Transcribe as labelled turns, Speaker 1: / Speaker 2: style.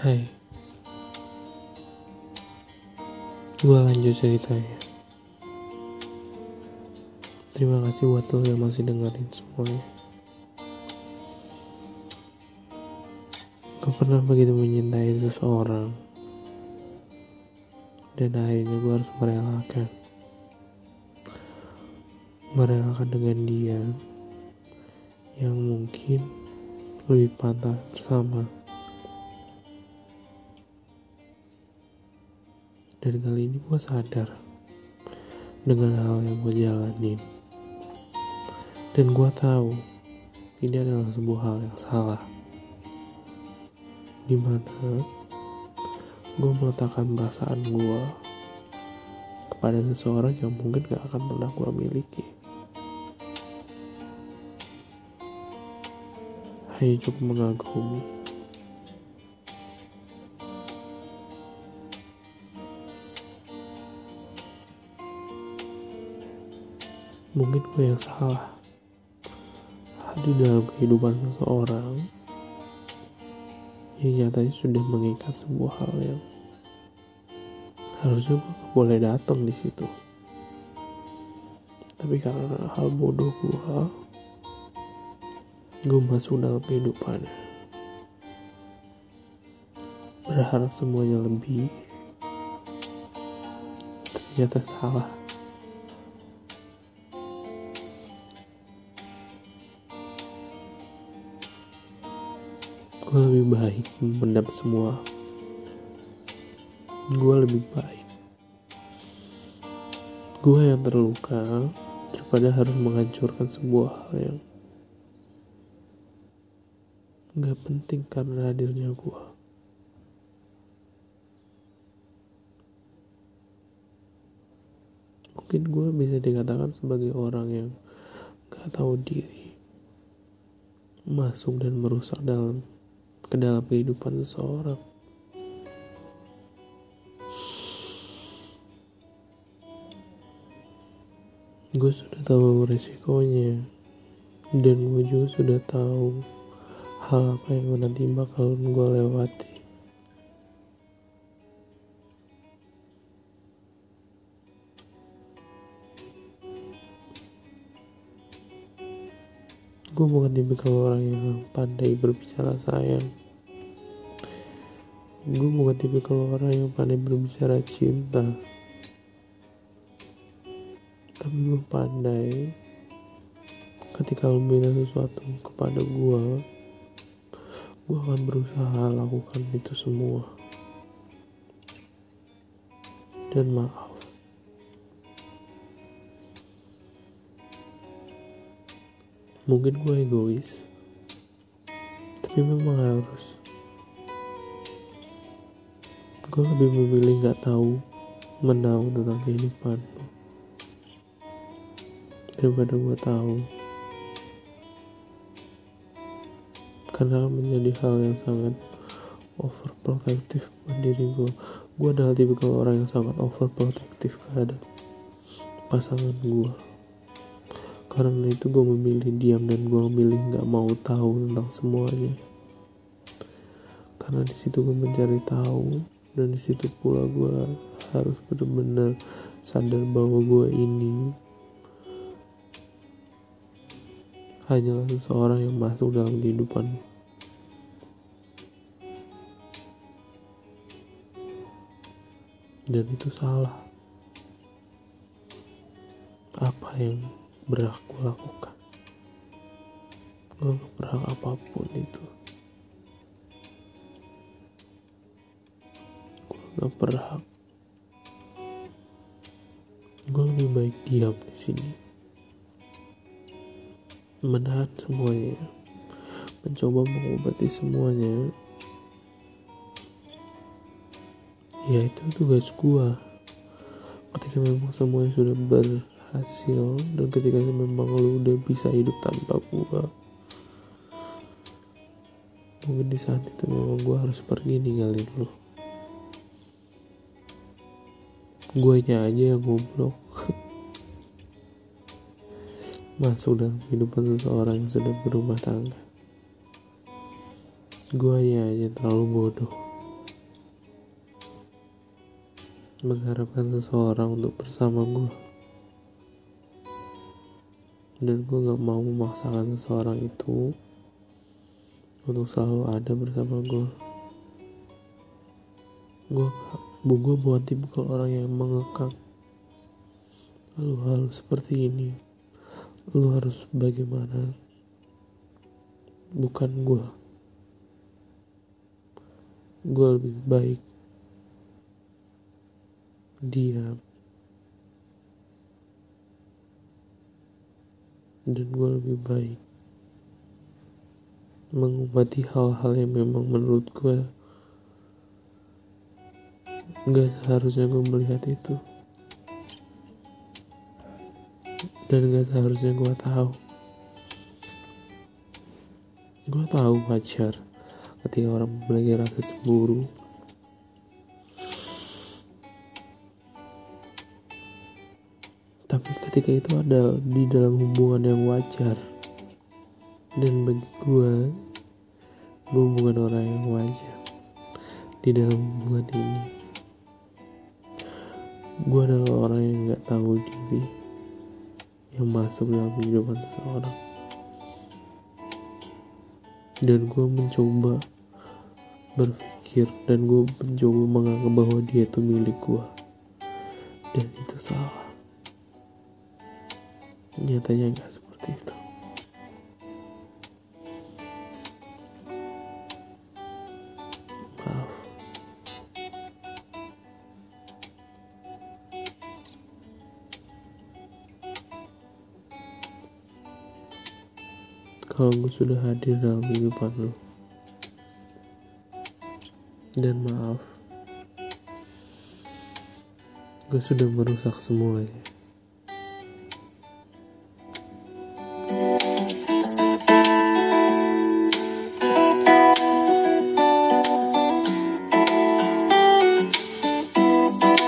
Speaker 1: Hai. Gue lanjut ceritanya. Terima kasih buat lo yang masih dengerin semuanya. Gue pernah begitu mencintai seseorang. Dan akhirnya gue harus merelakan. Merelakan dengan dia Yang mungkin lebih pantas bersama Dan kali ini gue sadar dengan hal yang gue jalanin. Dan gue tahu ini adalah sebuah hal yang salah. Di mana gue meletakkan perasaan gue kepada seseorang yang mungkin gak akan pernah gue miliki. Hanya cukup mengagumi. Mungkin gue yang salah. Hadir dalam kehidupan seseorang yang nyatanya sudah mengikat sebuah hal yang harusnya gue boleh datang di situ. Tapi karena hal bodoh gue gue masuk dalam kehidupannya berharap semuanya lebih. Ternyata salah lebih baik. Memendam semua. Gue lebih baik. Gue yang terluka daripada harus menghancurkan sebuah hal yang gak penting karena hadirnya gue mungkin gue bisa dikatakan sebagai orang yang gak tahu diri masuk dan merusak dalam ke dalam kehidupan seseorang. Gue sudah tahu resikonya dan gue juga sudah tahu hal apa yang nanti bakal gue lewati. gue bukan tipikal orang yang pandai berbicara sayang gue bukan tipikal orang yang pandai berbicara cinta. Tapi gue pandai ketika lo minta sesuatu kepada gue gue akan berusaha lakukan itu semua. Dan maaf. Mungkin gue egois tapi memang harus gue lebih memilih gak tahu menahu tentang kehidupan daripada gue tahu. Karena menjadi hal yang sangat overprotective buat diri gue gue adalah tipikal orang yang sangat overprotective terhadap pasangan gue karena itu gue memilih diam dan gue memilih nggak mau tahu tentang semuanya. Karena di situ gue mencari tahu dan di situ pula gue harus benar-benar sadar bahwa gue ini hanyalah seseorang yang masuk dalam kehidupan. Dan itu salah. Apa yang berhak lakukan? Gue berhak apa pun itu gak berhak. Gue lebih baik diam di sini. Menahan semuanya. Mencoba mengobati semuanya. Ya itu tugas gue ketika memang semuanya sudah ber hasil dan ketika memang lu udah bisa hidup tanpa gua mungkin di saat itu memang gua harus pergi ninggalin lu guanya aja yang goblok. Masuk dalam kehidupan seseorang yang sudah berumah tangga. Guanya aja terlalu bodoh. Mengharapkan seseorang untuk bersama gue dan gue gak mau memaksakan seseorang itu untuk selalu ada bersama gue gue gak gue bukan tipikal orang yang mengekang. Lu harus seperti ini lu harus bagaimana? Bukan gue gue lebih baik diam. Dan gue lebih baik mengobati hal-hal yang memang menurut gue nggak seharusnya gue melihat itu. Dan gak seharusnya gue tahu. Gue tahu wajar ketika orang memiliki rasa cemburu. Tapi ketika itu ada di dalam hubungan yang wajar. Dan bagi gue gue bukan orang yang wajar di dalam hubungan ini gue adalah orang yang gak tahu diri yang masuk dalam kehidupan seseorang. Dan gue mencoba berpikir dan gue mencoba menganggap bahwa dia itu milik gue dan itu salah. Nyatanya nggak seperti itu kalau gue sudah hadir dalam kehidupan lo dan maaf. Gue sudah merusak semuanya